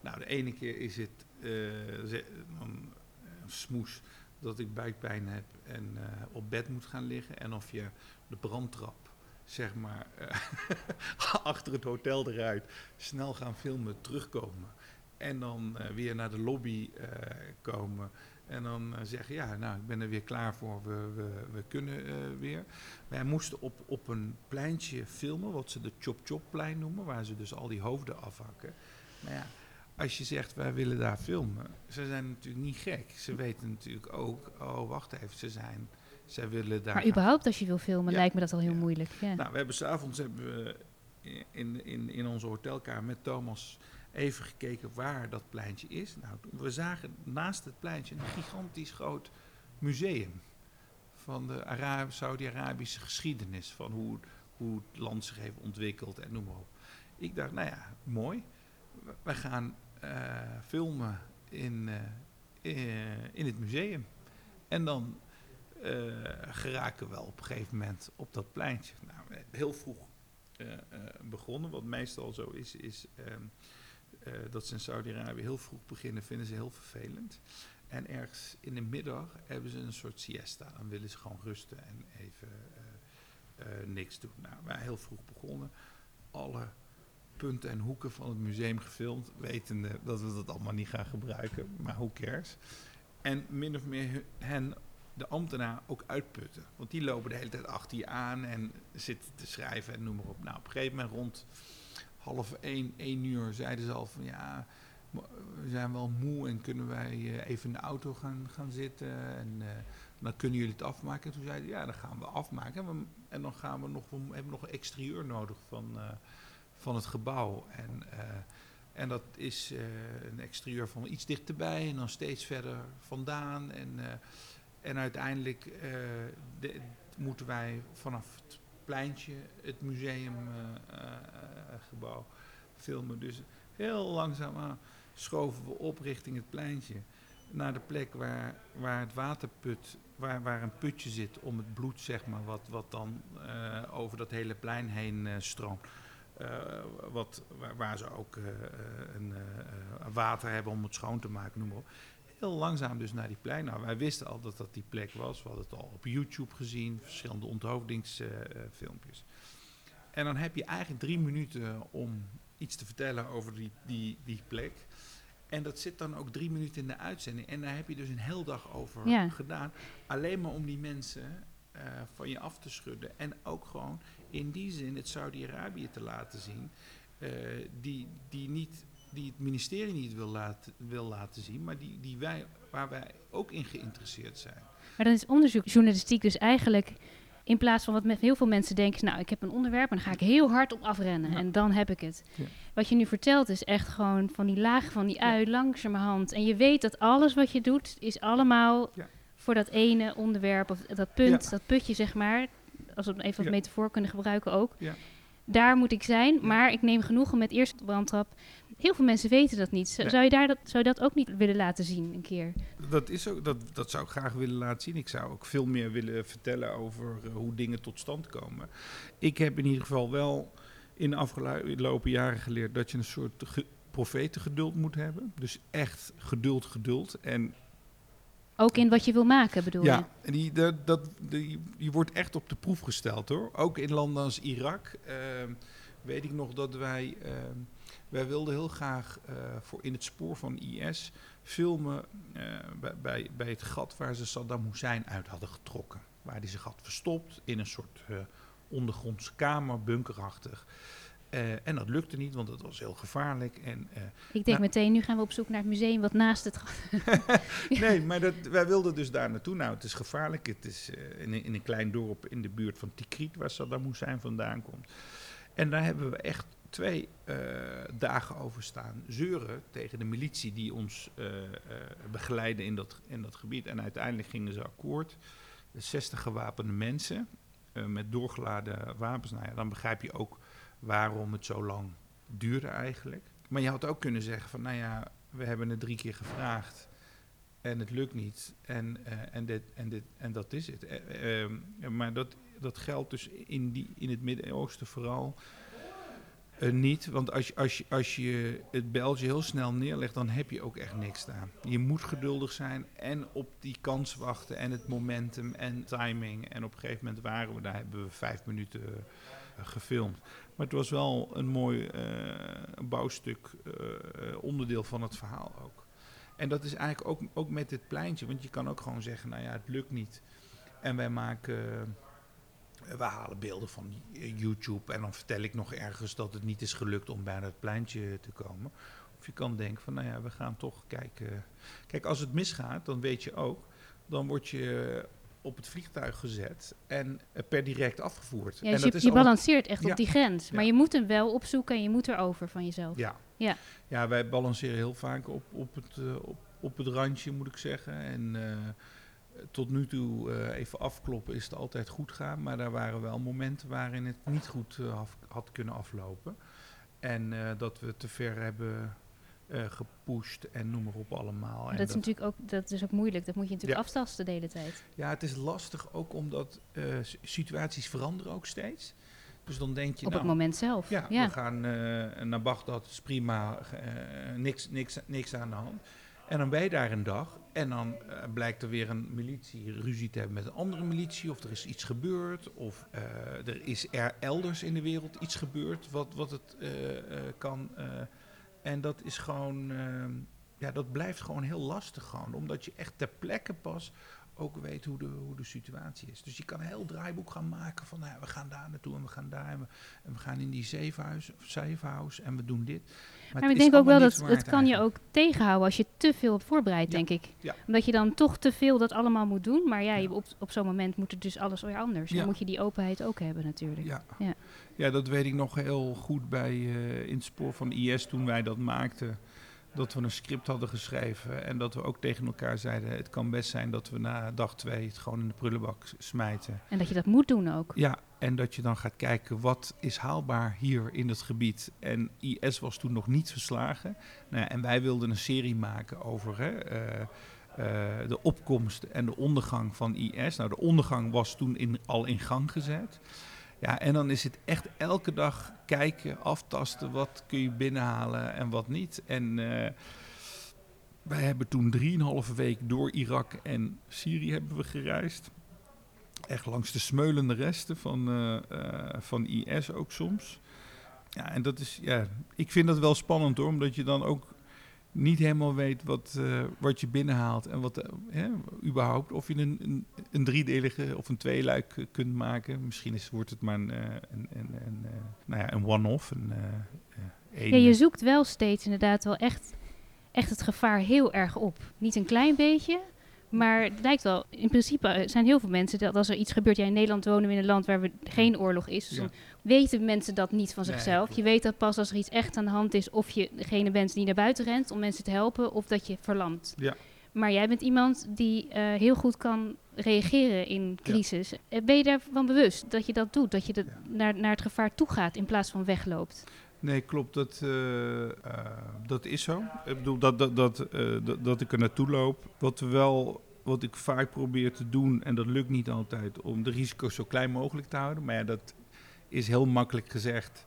nou, de ene keer is het eh, eh, smoes dat ik buikpijn heb en eh, op bed moet gaan liggen. En of je de brandtrap, zeg maar, achter het hotel eruit, snel gaan filmen, terugkomen. En dan weer naar de lobby komen. En dan eh, zeggen, ja, nou, ik ben er weer klaar voor, we, we, we kunnen eh, weer. Wij moesten op, op een pleintje filmen, wat ze de Chop Chop plein noemen, waar ze dus al die hoofden afhakken. Maar ja, als je zegt, wij willen daar filmen, ze zijn natuurlijk niet gek. Ze weten natuurlijk ook, oh, wacht even, ze zijn, zij willen daar... Maar überhaupt als je wil filmen, Ja. lijkt me dat al heel Ja. moeilijk. Ja. nou, we hebben s'avonds hebben we in, in, in onze hotelkamer met Thomas even gekeken waar dat pleintje is. Nou, we zagen naast het pleintje een gigantisch groot museum van de Ara- Saudi-Arabische geschiedenis, van hoe, hoe het land zich heeft ontwikkeld en noem maar op. Ik dacht, nou ja, mooi. We- gaan eh, filmen in, eh, in het museum. En dan geraken we wel op een gegeven moment op dat pleintje. Nou, heel vroeg begonnen. Wat meestal zo is, is ehm, eh, dat ze in Saudi-Arabië heel vroeg beginnen, vinden ze heel vervelend. En ergens in de middag hebben ze een soort siesta. Dan willen ze gewoon rusten en even eh, eh, niks doen. Nou, wij heel vroeg begonnen. Alle punten en hoeken van het museum gefilmd, wetende dat we dat allemaal niet gaan gebruiken. Maar who cares? En min of meer hen de ambtenaar ook uitputten. Want die lopen de hele tijd achter je aan en zitten te schrijven en noem maar op. Nou, op een gegeven moment rond half één, één uur zeiden ze al van ja, we zijn wel moe en kunnen wij eh, even in de auto gaan, gaan zitten en eh, dan kunnen jullie het afmaken. En toen zeiden ze ja, dan gaan we afmaken. En, en dan gaan we nog, we hebben nog een exterieur nodig van, eh, van het gebouw. En, eh, en dat is eh, een exterieur van iets dichterbij en dan steeds verder vandaan. En, eh, en uiteindelijk eh, de- moeten wij vanaf het pleintje het museumgebouw filmen. Dus heel langzaam aan schoven we op richting het pleintje. Naar de plek waar, waar het waterput, waar, waar een putje zit om het bloed, zeg maar, wat, wat dan eh, over dat hele plein heen eh, stroomt. Eh, wat, waar, ze ook eh, eh, een, eh, eh, water hebben om het schoon te maken, noem maar op. heel langzaam dus naar die plein. Nou, wij wisten al dat dat die plek was. We hadden het al op YouTube gezien, verschillende onthoofdingsfilmpjes. en dan heb je eigenlijk drie minuten om iets te vertellen over die, die, die plek. En dat zit dan ook drie minuten in de uitzending. En daar heb je dus een heel dag over Ja. gedaan. Alleen maar om die mensen eh, van je af te schudden. En ook gewoon in die zin het Saudi-Arabië te laten zien. eh, die, die, niet, die het ministerie niet wil laten, wil laten zien. Maar die, die wij, waar wij ook in geïnteresseerd zijn. Maar dan is onderzoeksjournalistiek dus eigenlijk... In plaats van wat met heel veel mensen denken, nou, ik heb een onderwerp en dan ga ik heel hard op afrennen Ja. en dan heb ik het. Ja. Wat je nu vertelt is echt gewoon van die laag van die ui langzamerhand. En je weet dat alles wat je doet is allemaal Ja. voor dat ene onderwerp of dat punt, Ja. dat putje zeg maar. Als we even Ja. metafoor kunnen gebruiken ook. Daar moet ik zijn, maar ik neem genoegen met eerst de brandtrap. Heel veel mensen weten dat niet. Nee. Zou, je daar dat, zou je dat ook niet willen laten zien een keer? Dat, is ook, dat, dat zou ik graag willen laten zien. Ik zou ook veel meer willen vertellen over eh, hoe dingen tot stand komen. Ik heb in ieder geval wel in de afgelopen jaren geleerd dat je een soort ge- profetengeduld moet hebben. Dus echt geduld, geduld. En Ook in wat je wil maken, bedoel je? ja, en die, dat, dat, die, die wordt echt op de proef gesteld hoor. Ook in landen als Irak. ehm, weet ik nog dat wij. ehm, wij wilden heel graag eh, voor in het spoor van IS filmen eh, bij, bij, bij het gat waar ze Saddam Hussein uit hadden getrokken. Waar die zich had verstopt in een soort eh, ondergrondse kamer, bunkerachtig. Eh, en dat lukte niet, want het was heel gevaarlijk. En, eh, Ik denk Nou. meteen, nu gaan we op zoek naar het museum wat naast het nee, maar dat, wij wilden dus daar naartoe. Nou, het is gevaarlijk. Het is eh, in, een- in een klein dorp in de buurt van Tikrit, waar Saddam Hussein vandaan komt. En daar hebben we echt twee dagen over staan zeuren tegen de militie die ons begeleidde in dat, in dat gebied. En uiteindelijk gingen ze akkoord. 60 gewapende mensen met doorgeladen wapens. Nou ja, dan begrijp je ook waarom het zo lang duurde eigenlijk. Maar je had ook kunnen zeggen van, nou ja, we hebben het drie keer gevraagd en het lukt niet. En, eh, en, dit, en, dit, en dat is het. Eh, ehm, maar dat, dat geldt dus in, die, in het Midden-Oosten vooral eh, niet. Want als als, als je het beltje heel snel neerlegt, dan heb je ook echt niks staan. Je moet geduldig zijn en op die kans wachten en het momentum en timing. En op een gegeven moment waren we daar, hebben we vijf minuten eh, gefilmd. Maar het was wel een mooi eh, bouwstuk, eh, eh, onderdeel van het verhaal ook. En dat is eigenlijk ook, ook met dit pleintje, want je kan ook gewoon zeggen, nou ja, het lukt niet. En wij maken, we halen beelden van YouTube en dan vertel ik nog ergens dat het niet is gelukt om bij dat pleintje te komen. Of je kan denken van, nou ja, we gaan toch kijken. Kijk, als het misgaat, dan weet je ook, dan word je op het vliegtuig gezet en eh, per direct afgevoerd. Ja, en dus dat je, is je balanceert echt Ja. op die grens. Maar Ja. je moet hem wel opzoeken en je moet erover van jezelf. Ja. Ja. ja, wij balanceren heel vaak op, op, het, eh, op, op het randje, moet ik zeggen. En eh, tot nu toe, even afkloppen, is het altijd goed gaan. Maar er waren wel momenten waarin het niet goed af- had kunnen aflopen. En dat we te ver hebben eh, gepusht en noem maar op allemaal. Maar En dat is natuurlijk ook, dat is ook moeilijk. Dat moet je natuurlijk Ja. aftasten de hele tijd. Ja, het is lastig ook omdat eh, situaties veranderen ook steeds. Dus dan denk je, Op nou, het moment zelf. Ja, Ja. we gaan eh, naar Bagdad, is prima, niks, niks, niks aan de hand. En dan ben je daar een dag en dan blijkt er weer een militie ruzie te hebben met een andere militie, of er is iets gebeurd, of er is er elders in de wereld iets gebeurd wat, wat het kan. En dat is gewoon, eh, ja, dat blijft gewoon heel lastig gewoon, omdat je echt ter plekke pas ook weet hoe de, hoe de situatie is. Dus je kan een heel draaiboek gaan maken van, nou ja, we gaan daar naartoe en we gaan daar en we, en we gaan in die zeehuis of safehouse en we doen dit. Maar, ik denk ook wel dat het kan je ook tegenhouden als je te veel hebt voorbereid, Ja. denk ik. Ja. Omdat je dan toch te veel dat allemaal moet doen. Maar ja, je, op, op zo'n moment moet het dus alles weer anders. Dan moet je die openheid ook hebben natuurlijk. Ja. Ja. Dat weet ik nog heel goed bij eh, in het spoor van IS toen wij dat maakten. Dat we een script hadden geschreven en dat we ook tegen elkaar zeiden: het kan best zijn dat we na dag twee het gewoon in de prullenbak smijten. En dat je dat moet doen ook. Ja, en dat je dan gaat kijken wat is haalbaar hier in het gebied. En IS was toen nog niet verslagen. Nou ja, en wij wilden een serie maken over hè, eh, eh, de opkomst en de ondergang van IS. Nou, de ondergang was toen in, al in gang gezet. Ja, en dan is het echt elke dag kijken, aftasten, wat kun je binnenhalen en wat niet. En eh, Wij hebben toen drieënhalve week door Irak en Syrië hebben we gereisd. Echt langs de smeulende resten van, eh, van IS ook soms. Ja, en dat is, ja, ik vind dat wel spannend hoor, omdat je dan ook niet helemaal weet wat, uh, wat je binnenhaalt en wat hè, überhaupt. Of je een, een, een, driedelige of een tweeluik kunt maken. Misschien is, wordt het maar een, een, een, nou ja, een one-off. Ja, je zoekt wel steeds inderdaad wel echt, echt het gevaar heel erg op. Niet een klein beetje, maar het lijkt wel, in principe zijn heel veel mensen dat als er iets gebeurt. Ja, in Nederland wonen we in een land waar we geen oorlog is. Dus dan weten mensen dat niet van zichzelf. je weet dat pas als er iets echt aan de hand is, of je degene bent die naar buiten rent om mensen te helpen, of dat je verlamt. Ja. Maar jij bent iemand die uh, heel goed kan reageren in crisis. Ja. Ben je daarvan bewust dat je dat doet? Dat je naar, naar het gevaar toe gaat in plaats van wegloopt? Nee, klopt. Dat, uh, uh, dat is zo. Ik bedoel, dat, dat, dat, dat, dat, ik er naartoe loop. Wat, we wel, wat ik vaak probeer te doen, en dat lukt niet altijd, om de risico's zo klein mogelijk te houden. Maar ja, dat is heel makkelijk gezegd.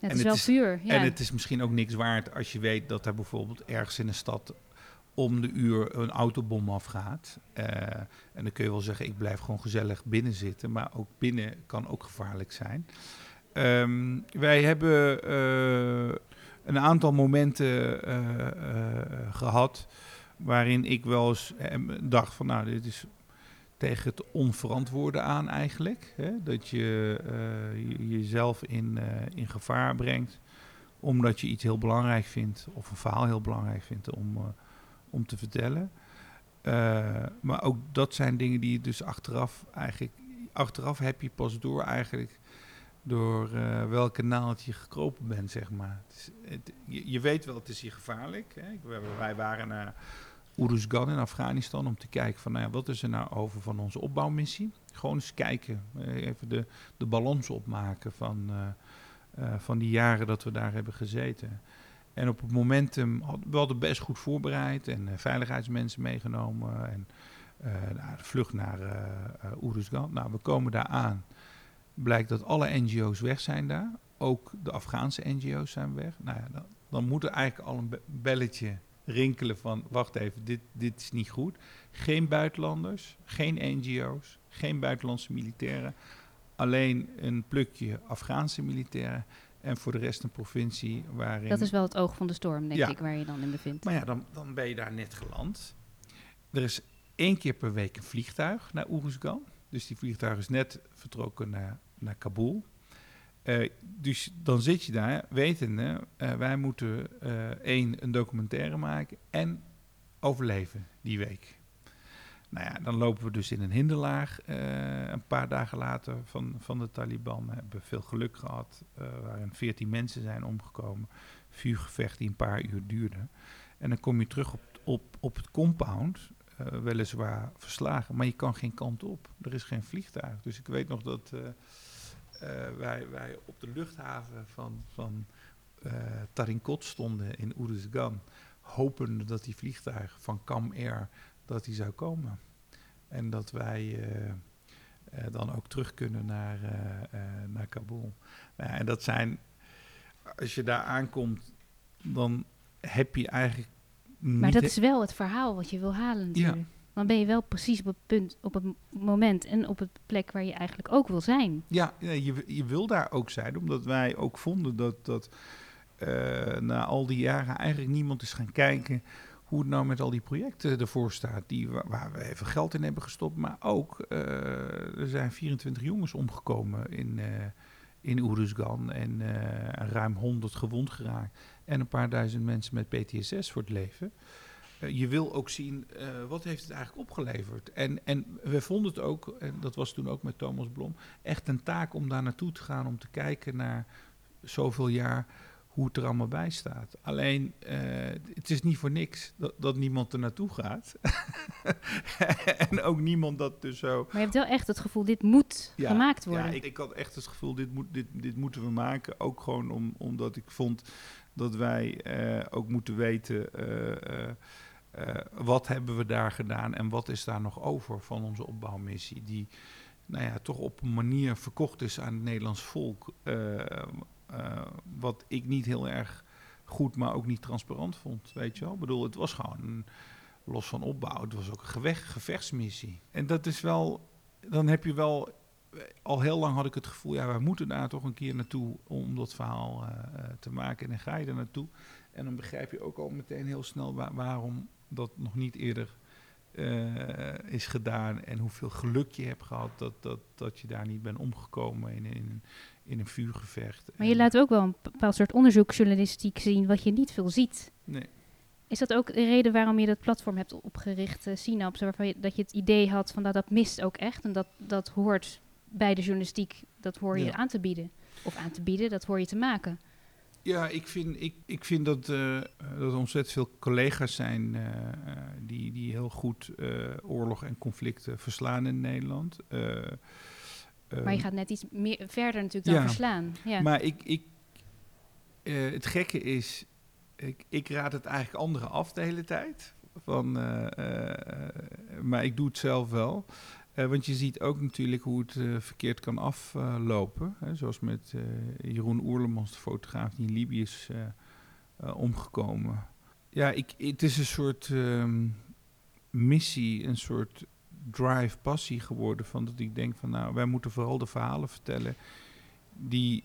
het en is wel is, vuur. Ja. En het is misschien ook niks waard als je weet dat er bijvoorbeeld ergens in een stad om de uur een autobom afgaat. en dan kun je wel zeggen, ik blijf gewoon gezellig binnen zitten. Maar ook binnen kan ook gevaarlijk zijn. Um, wij hebben uh, een aantal momenten uh, uh, gehad waarin ik wel eens dacht van nou, dit is tegen het onverantwoorde aan eigenlijk. Hè? Dat je jezelf in, in gevaar brengt omdat je iets heel belangrijk vindt of een verhaal heel belangrijk vindt om, om te vertellen. maar ook dat zijn dingen die je dus achteraf eigenlijk, achteraf heb je pas door eigenlijk door welke naald je gekropen bent, zeg maar. Je, je, weet wel, het is hier gevaarlijk. Hè? Wij waren Uruzgan in Afghanistan om te kijken van, nou ja, wat is er nou over van onze opbouwmissie? Gewoon eens kijken, eh, even de, de balans opmaken van, uh, uh, van die jaren dat we daar hebben gezeten. En op het momentum hadden we hadden best goed voorbereid en veiligheidsmensen meegenomen en nou, de vlucht naar Uruzgan. Nou, we komen daar aan blijkt dat alle NGO's weg zijn daar. Ook de Afghaanse NGO's zijn weg. Nou ja, dan, dan moet er eigenlijk al een belletje rinkelen van... wacht even, dit, dit is niet goed. Geen buitenlanders, geen NGO's, geen buitenlandse militairen. Alleen een plukje Afghaanse militairen. En voor de rest een provincie waarin... Dat is wel het oog van de storm, denk ik, waar je dan in bevindt. Maar ja, dan, dan ben je daar net geland. Er is één keer per week een vliegtuig naar Oeruzgan. Dus die vliegtuig is net vertrokken naar, naar Kabul. Uh, dus dan zit je daar wetende, uh, wij moeten uh, één, een documentaire maken en overleven die week. Nou ja, dan lopen we dus in een hinderlaag een paar dagen later van, van de Taliban. We hebben veel geluk gehad, waarin veertien mensen zijn omgekomen. Vuurgevecht die een paar uur duurde. En dan kom je terug op, op, op het compound weliswaar verslagen, maar je kan geen kant op. Er is geen vliegtuig. Dus ik weet nog dat wij, wij op de luchthaven van, van Tarinkot stonden in Uruzgan, hopende dat die vliegtuig van Cam Air dat die zou komen. En dat wij dan ook terug kunnen naar, naar Kabul. Nou en dat zijn, als je daar aankomt, dan heb je eigenlijk maar dat is wel het verhaal wat je wil halen natuurlijk. Ja. Dan ben je wel precies op het punt, op het moment en op het plek waar je eigenlijk ook wil zijn. Ja, je, je wil daar ook zijn, omdat wij ook vonden dat, dat uh, na al die jaren eigenlijk niemand is gaan kijken hoe het nou met al die projecten ervoor staat, die, waar we even geld in hebben gestopt. Maar ook, uh, er zijn 24 jongens omgekomen in, uh, in Oeruzgan en ruim 100 gewond geraakt en een paar duizend mensen met PTSS voor het leven. Uh, je wil ook zien, uh, wat heeft het eigenlijk opgeleverd? En, en we vonden het ook, en dat was toen ook met Thomas Blom, echt een taak om daar naartoe te gaan, om te kijken naar zoveel jaar hoe het er allemaal bij staat. Alleen, uh, het is niet voor niks dat, dat niemand er naartoe gaat. en ook niemand dat dus zo... Maar je hebt wel echt het gevoel, dit moet ja, gemaakt worden. Ja, ik, ik, had echt het gevoel, dit, moet, dit, dit moeten we maken. Ook gewoon om, omdat ik vond dat wij uh, ook moeten weten uh, uh, wat hebben we daar gedaan en wat is daar nog over van onze opbouwmissie. Die nou ja, toch op een manier verkocht is aan het Nederlands volk. wat ik niet heel erg goed, maar ook niet transparant vond. Weet je wel? Ik bedoel, het was gewoon los van opbouw. Het was ook een gevecht, gevechtsmissie. En dat is wel, dan heb je wel, al heel lang had ik het gevoel, ja, wij moeten daar toch een keer naartoe om dat verhaal te maken. En dan ga je er naartoe. En dan begrijp je ook al meteen heel snel waarom dat nog niet eerder uh, is gedaan. En hoeveel geluk je hebt gehad dat, dat, dat je daar niet bent omgekomen in, in, in een vuurgevecht. Maar je laat ook wel een bepaald soort onderzoeksjournalistiek zien wat je niet veel ziet. Nee. Is dat ook de reden waarom je dat platform hebt opgericht, uh, Synaps, waarvan je, dat je het idee had van dat dat mist ook echt en dat dat hoort bij de journalistiek, dat hoor je aan te bieden. Of aan te bieden, dat hoor je te maken. Ja, ik vind, ik, ik vind dat, uh, dat er ontzettend veel collega's zijn uh, die, die heel goed oorlog en conflicten verslaan in Nederland. maar je gaat net iets meer verder natuurlijk dan verslaan. Ja. Maar ik, ik, het gekke is, ik, ik raad het eigenlijk anderen af de hele tijd. Van, maar ik doe het zelf wel. Uh, want je ziet ook natuurlijk hoe het uh, verkeerd kan aflopen. Zoals met Jeroen Oerlemans, de fotograaf die in Libië is omgekomen. Ja, ik, het is een soort um, missie, een soort drive, passie geworden. Van dat ik denk van nou, wij moeten vooral de verhalen vertellen die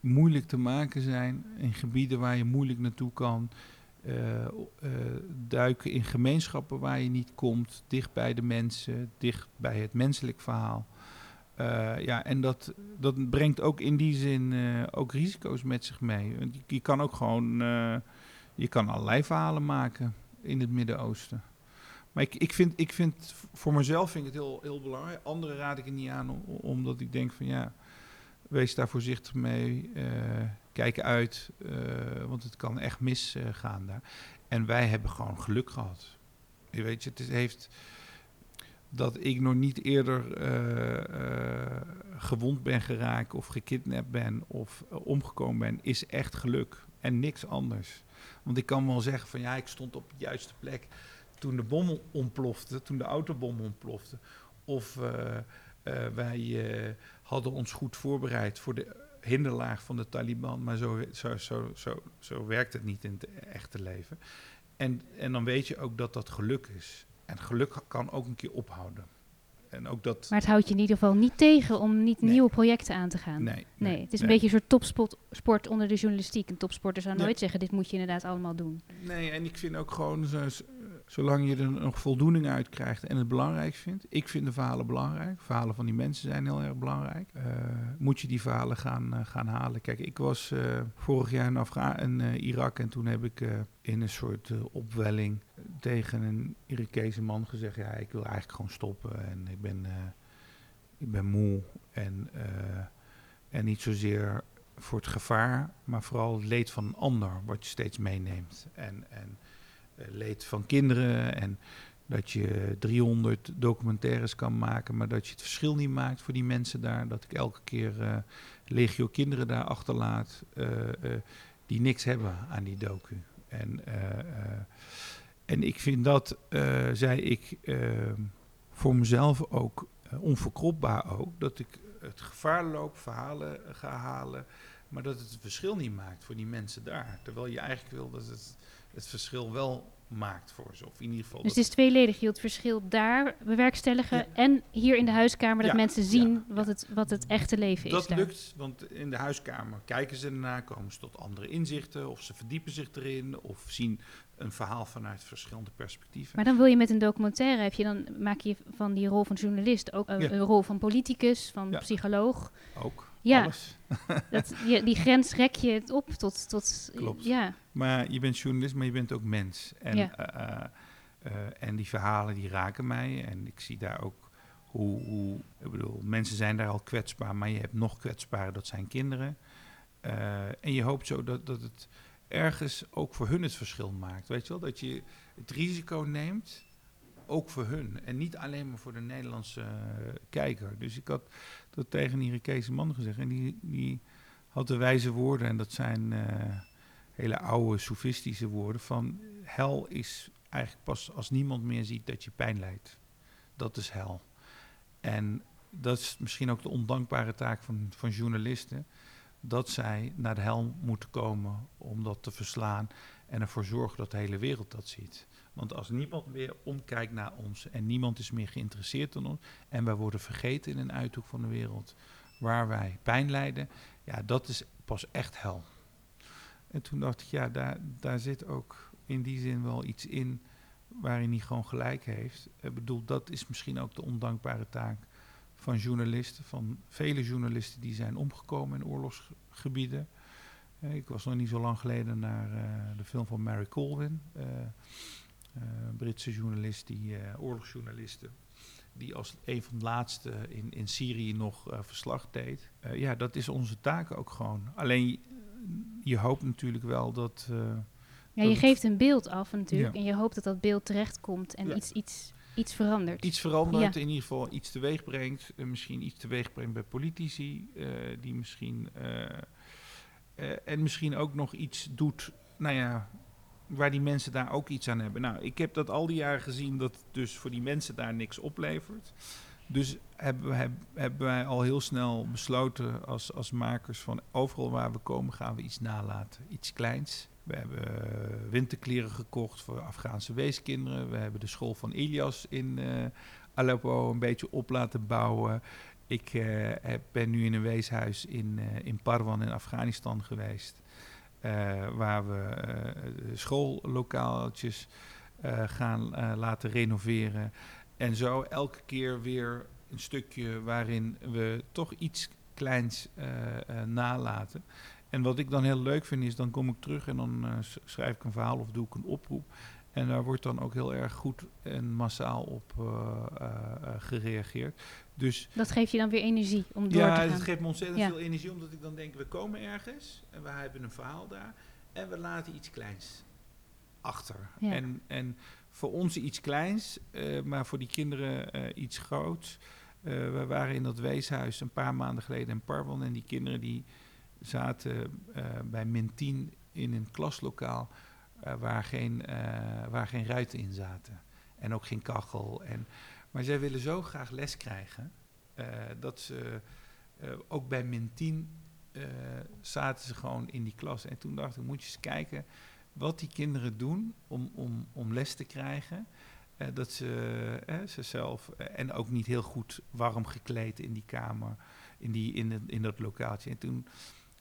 moeilijk te maken zijn. In gebieden waar je moeilijk naartoe kan. Uh, uh, duiken in gemeenschappen waar je niet komt, dicht bij de mensen, dicht bij het menselijk verhaal. Uh, ja, en dat, dat brengt ook in die zin ook risico's met zich mee. Je, je kan ook gewoon, je kan allerlei verhalen maken in het Midden-Oosten. Maar ik, ik, vind, ik vind, voor mezelf vind ik het heel, heel belangrijk. Anderen raad ik het niet aan, omdat ik denk van ja, wees daar voorzichtig mee kijk uit, uh, want het kan echt misgaan daar. En wij hebben gewoon geluk gehad. Je weet je, het heeft dat ik nog niet eerder uh, gewond ben geraakt of gekidnapt ben of omgekomen ben, is echt geluk en niks anders. Want ik kan wel zeggen van ja, ik stond op de juiste plek toen de bom ontplofte, toen de autobom ontplofte. Of wij hadden ons goed voorbereid voor de hinderlaag van de Taliban, maar zo, zo, zo, zo, zo werkt het niet in het echte leven. En, en dan weet je ook dat dat geluk is. En geluk kan ook een keer ophouden. En ook dat maar het houdt je in ieder geval niet tegen om niet nieuwe projecten aan te gaan. Nee, nee, het is een beetje een soort topsport onder de journalistiek. Een topsporter zou nooit zeggen, dit moet je inderdaad allemaal doen. Nee, en ik vind ook gewoon, zolang je er nog voldoening uit krijgt en het belangrijk vindt. Ik vind de verhalen belangrijk. Verhalen van die mensen zijn heel erg belangrijk. Uh, moet je die verhalen gaan, uh, gaan halen. Kijk, ik was uh, vorig jaar in, Afga in Irak en toen heb ik in een soort opwelling tegen een Irakese man gezegd... ja, ik wil eigenlijk gewoon stoppen en ik ben, ik ben moe. En, en niet zozeer voor het gevaar, maar vooral het leed van een ander... wat je steeds meeneemt. En... en eh, leed van kinderen en dat je 300 documentaires kan maken, maar dat je het verschil niet maakt voor die mensen daar. Dat ik elke keer uh, legio kinderen daar achterlaat uh, die niks hebben aan die docu. En, en ik vind dat, zei ik, voor mezelf ook onverkropbaar ook, dat ik het gevaar loop, verhalen ga halen, maar dat het het verschil niet maakt voor die mensen daar. Terwijl je eigenlijk wil dat het het verschil wel maakt voor ze. Of in ieder geval dus het is tweeledig. Je het verschil daar bewerkstelligen en hier in de huiskamer dat mensen zien wat, het, wat het echte leven dat is. Dat lukt, want in de huiskamer kijken ze ernaar, komen ze tot andere inzichten of ze verdiepen zich erin of zien een verhaal vanuit verschillende perspectieven. Maar dan wil je met een documentaire, heb je dan maak je van die rol van journalist ook een, een rol van politicus, van psycholoog. Ook. Ja, dat, je, die grens rek je het op tot, tot Klopt. ja. Maar je bent journalist, maar je bent ook mens. En, ja. uh, uh, en die verhalen die raken mij. En ik zie daar ook hoe, hoe, ik bedoel, mensen zijn daar al kwetsbaar, maar je hebt nog kwetsbare, dat zijn kinderen. Uh, en je hoopt zo dat, dat het ergens ook voor hun het verschil maakt. Weet je wel, dat je het risico neemt ook voor hun. En niet alleen maar voor de Nederlandse uh, kijker. Dus ik had dat tegen een man gezegd. En die, die had de wijze woorden. En dat zijn uh, hele oude, sofistische woorden. Van hel is eigenlijk pas als niemand meer ziet dat je pijn lijdt. Dat is hel. En dat is misschien ook de ondankbare taak van, van journalisten. dat zij naar de hel moeten komen om dat te verslaan en ervoor zorgen dat de hele wereld dat ziet. Want als niemand meer omkijkt naar ons en niemand is meer geïnteresseerd in ons en wij worden vergeten in een uithoek van de wereld waar wij pijn lijden, ja, dat is pas echt hel. En toen dacht ik, ja, daar, daar zit ook in die zin wel iets in waarin hij gewoon gelijk heeft. Ik bedoel, dat is misschien ook de ondankbare taak van journalisten, van vele journalisten die zijn omgekomen in oorlogsgebieden. Eh, ik was nog niet zo lang geleden naar uh, de film van Mary Colvin, uh, Britse journalist, die oorlogsjournalisten, die als een van de laatste in, in Syrië nog verslag deed. ja, dat is onze taak ook gewoon. Alleen je hoopt natuurlijk wel dat. ja, je geeft een beeld af natuurlijk en je hoopt dat dat beeld terechtkomt en iets, iets Iets verandert. Iets verandert, in ieder geval iets teweeg brengt. Misschien iets teweeg brengt bij politici, die misschien. En misschien ook nog iets doet, nou ja, waar die mensen daar ook iets aan hebben. Nou, ik heb dat al die jaren gezien dat dus voor die mensen daar niks oplevert. Dus hebben, we, hebben wij al heel snel besloten als, als makers van overal waar we komen gaan we iets nalaten. Iets kleins. We hebben eh, winterkleren gekocht voor Afghaanse weeskinderen. We hebben de school van Ilias in uh, Aleppo een beetje op laten bouwen. Ik uh, ben nu in een weeshuis in, in Parwan in Afghanistan geweest. Waar we schoollokaaltjes gaan laten renoveren. En zo elke keer weer een stukje waarin we toch iets kleins nalaten. En wat ik dan heel leuk vind is, dan kom ik terug en dan schrijf ik een verhaal of doe ik een oproep. En daar wordt dan ook heel erg goed en massaal op gereageerd. Dus, dat geeft je dan weer energie om door ja, te gaan. Ja, het geeft me ontzettend veel energie, omdat ik dan denk, we komen ergens en we hebben een verhaal daar. En we laten iets kleins achter. Ja. En, en voor ons iets kleins, maar voor die kinderen iets groots. we waren in dat weeshuis een paar maanden geleden in Parwan en die kinderen die zaten bij min 10 in een klaslokaal waar, geen, waar geen ruiten in zaten. En ook geen kachel. En, maar zij willen zo graag les krijgen dat ze ook bij min 10 zaten ze gewoon in die klas. En toen dacht ik, moet je eens kijken wat die kinderen doen om, om, om les te krijgen. dat ze, ze zelf, en ook niet heel goed warm gekleed in die kamer, in, die, in, in dat lokaaltje. En toen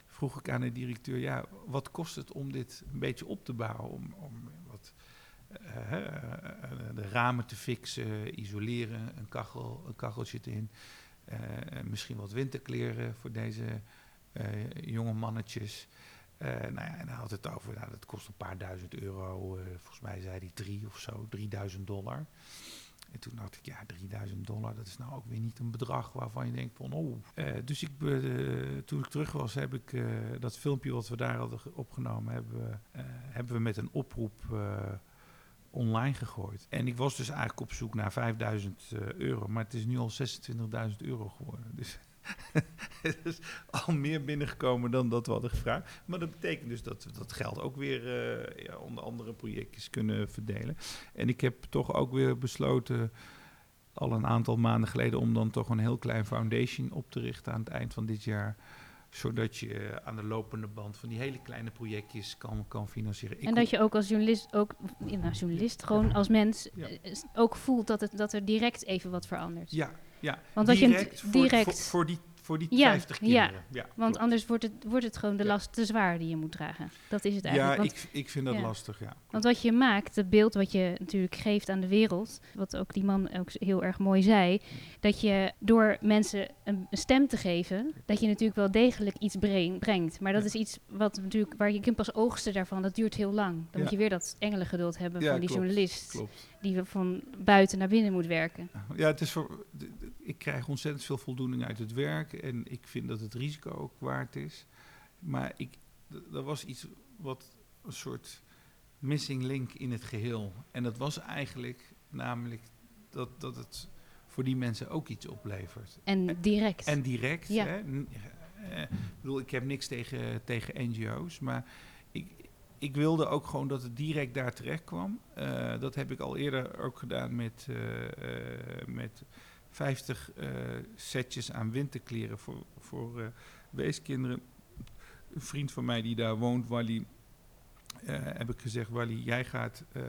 vroeg ik aan de directeur, ja, wat kost het om dit een beetje op te bouwen? Om, om de ramen te fixen, isoleren, een, kachel, een kacheltje in. Uh, misschien wat winterkleren voor deze jonge mannetjes. nou ja, en hij had het over, nou, dat kost een paar duizend euro. volgens mij zei hij drie of zo, 3000 dollar. En toen dacht ik, ja, 3000 dollar, dat is nou ook weer niet een bedrag waarvan je denkt van, oh. Uh, dus ik, uh, toen ik terug was, heb ik uh, dat filmpje wat we daar hadden opgenomen, hebben hebben we met een oproep online gegooid. En ik was dus eigenlijk op zoek naar 5000 euro, maar het is nu al 26.000 euro geworden. Dus het is al meer binnengekomen dan dat we hadden gevraagd. Maar dat betekent dus dat we dat geld ook weer ja, onder andere projectjes kunnen verdelen. En ik heb toch ook weer besloten, al een aantal maanden geleden, om dan toch een heel klein foundation op te richten aan het eind van dit jaar zodat je uh, aan de lopende band van die hele kleine projectjes kan, kan financieren. Ik en dat je ook als journalist, ook, nou, journalist gewoon als mens, ja. uh, ook voelt dat, het, dat er direct even wat verandert. Ja, ja. Want direct, dat je direct voor, voor, voor die voor die ja, 50 kinderen. Ja, ja want klopt. anders wordt het, wordt het gewoon de last te zwaar die je moet dragen. Dat is het eigenlijk. Ja, want, ik, ik vind dat lastig, ja. Want wat je maakt, het beeld wat je natuurlijk geeft aan de wereld, wat ook die man ook heel erg mooi zei, dat je door mensen een, een stem te geven, dat je natuurlijk wel degelijk iets brengt. Maar dat is iets wat natuurlijk, waar je kunt pas oogsten daarvan, dat duurt heel lang. Dan moet je weer dat engelengeduld hebben van die klopt, journalist. Klopt. Die van buiten naar binnen moet werken. Ja, het is voor, ik krijg ontzettend veel voldoening uit het werk. En ik vind dat het risico ook waard is. Maar ik, er was iets wat een soort missing link in het geheel. En dat was eigenlijk namelijk dat, dat het voor die mensen ook iets oplevert. En direct. En direct. Ja. Hè? Ik bedoel, ik heb niks tegen, tegen NGO's, maar ik, ik wilde ook gewoon dat het direct daar terecht kwam. Uh, dat heb ik al eerder ook gedaan met, uh, uh, met 50 setjes aan winterkleren voor, voor weeskinderen. een vriend van mij die daar woont, Wally, eh, heb ik gezegd, Wally, jij gaat eh,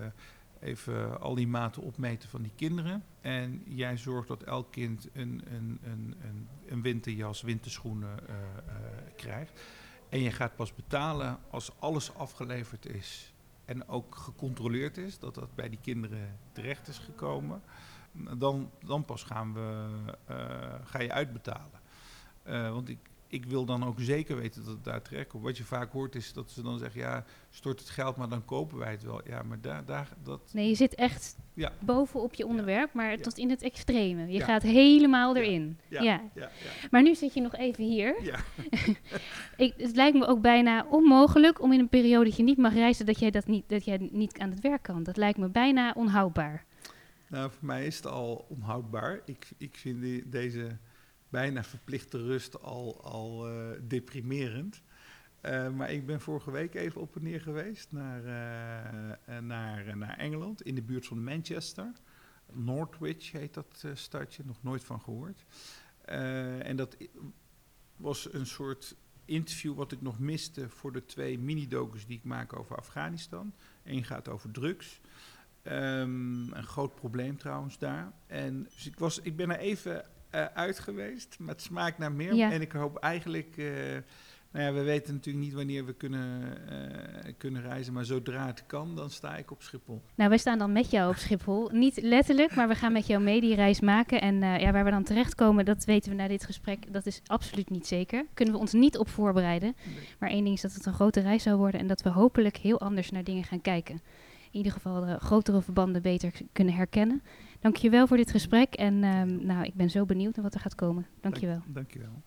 even al die maten opmeten van die kinderen. En jij zorgt dat elk kind een, een, een, een, een winterjas, winterschoenen eh, eh, krijgt. En je gaat pas betalen als alles afgeleverd is en ook gecontroleerd is, dat dat bij die kinderen terecht is gekomen. Dan, dan pas gaan we, eh, ga je uitbetalen. Eh, want ik, ik wil dan ook zeker weten dat het daar terecht komt. Wat je vaak hoort is dat ze dan zeggen, ja, stort het geld, maar dan kopen wij het wel. Ja, maar daar, daar dat... Nee, je zit echt Ja. bovenop je onderwerp, maar Ja. tot in het extreme. Je Ja. gaat helemaal erin. Ja, Ja. ja, ja. Maar nu zit je nog even hier. ja. Ik, het lijkt me ook bijna onmogelijk om in een periode dat je niet mag reizen, dat jij, dat niet, dat jij niet aan het werk kan. Dat lijkt me bijna onhoudbaar. Nou, voor mij is het al onhoudbaar. Ik, ik vind die- deze bijna verplichte rust al, al eh, deprimerend. Eh, maar ik ben vorige week even op en neer geweest naar, eh, naar, naar Engeland, in de buurt van Manchester. Northwich heet dat stadje, nog nooit van gehoord. Eh, en dat was een soort interview wat ik nog miste voor de twee mini-docus die ik maak over Afghanistan. Eén gaat over drugs. Ehm, een groot probleem trouwens daar. En dus ik, was, ik ben er even eh, uit geweest, maar het smaakt naar meer. Ja. En ik hoop eigenlijk... eh, nou ja, we weten natuurlijk niet wanneer we kunnen, eh, kunnen reizen, maar zodra het kan, dan sta ik op Schiphol. Nou, wij staan dan met jou op Schiphol. Niet letterlijk, maar we gaan met jou mee die reis maken. En ja, waar we dan terechtkomen, dat weten we na dit gesprek. Dat is absoluut niet zeker. Kunnen we ons niet op voorbereiden. Maar één ding is dat het een grote reis zou worden en dat we hopelijk heel anders naar dingen gaan kijken. In ieder geval de grotere verbanden beter kunnen herkennen. Dank je wel voor dit gesprek en ehm, nou, ik ben zo benieuwd naar wat er gaat komen. Dank je wel. Dank je wel.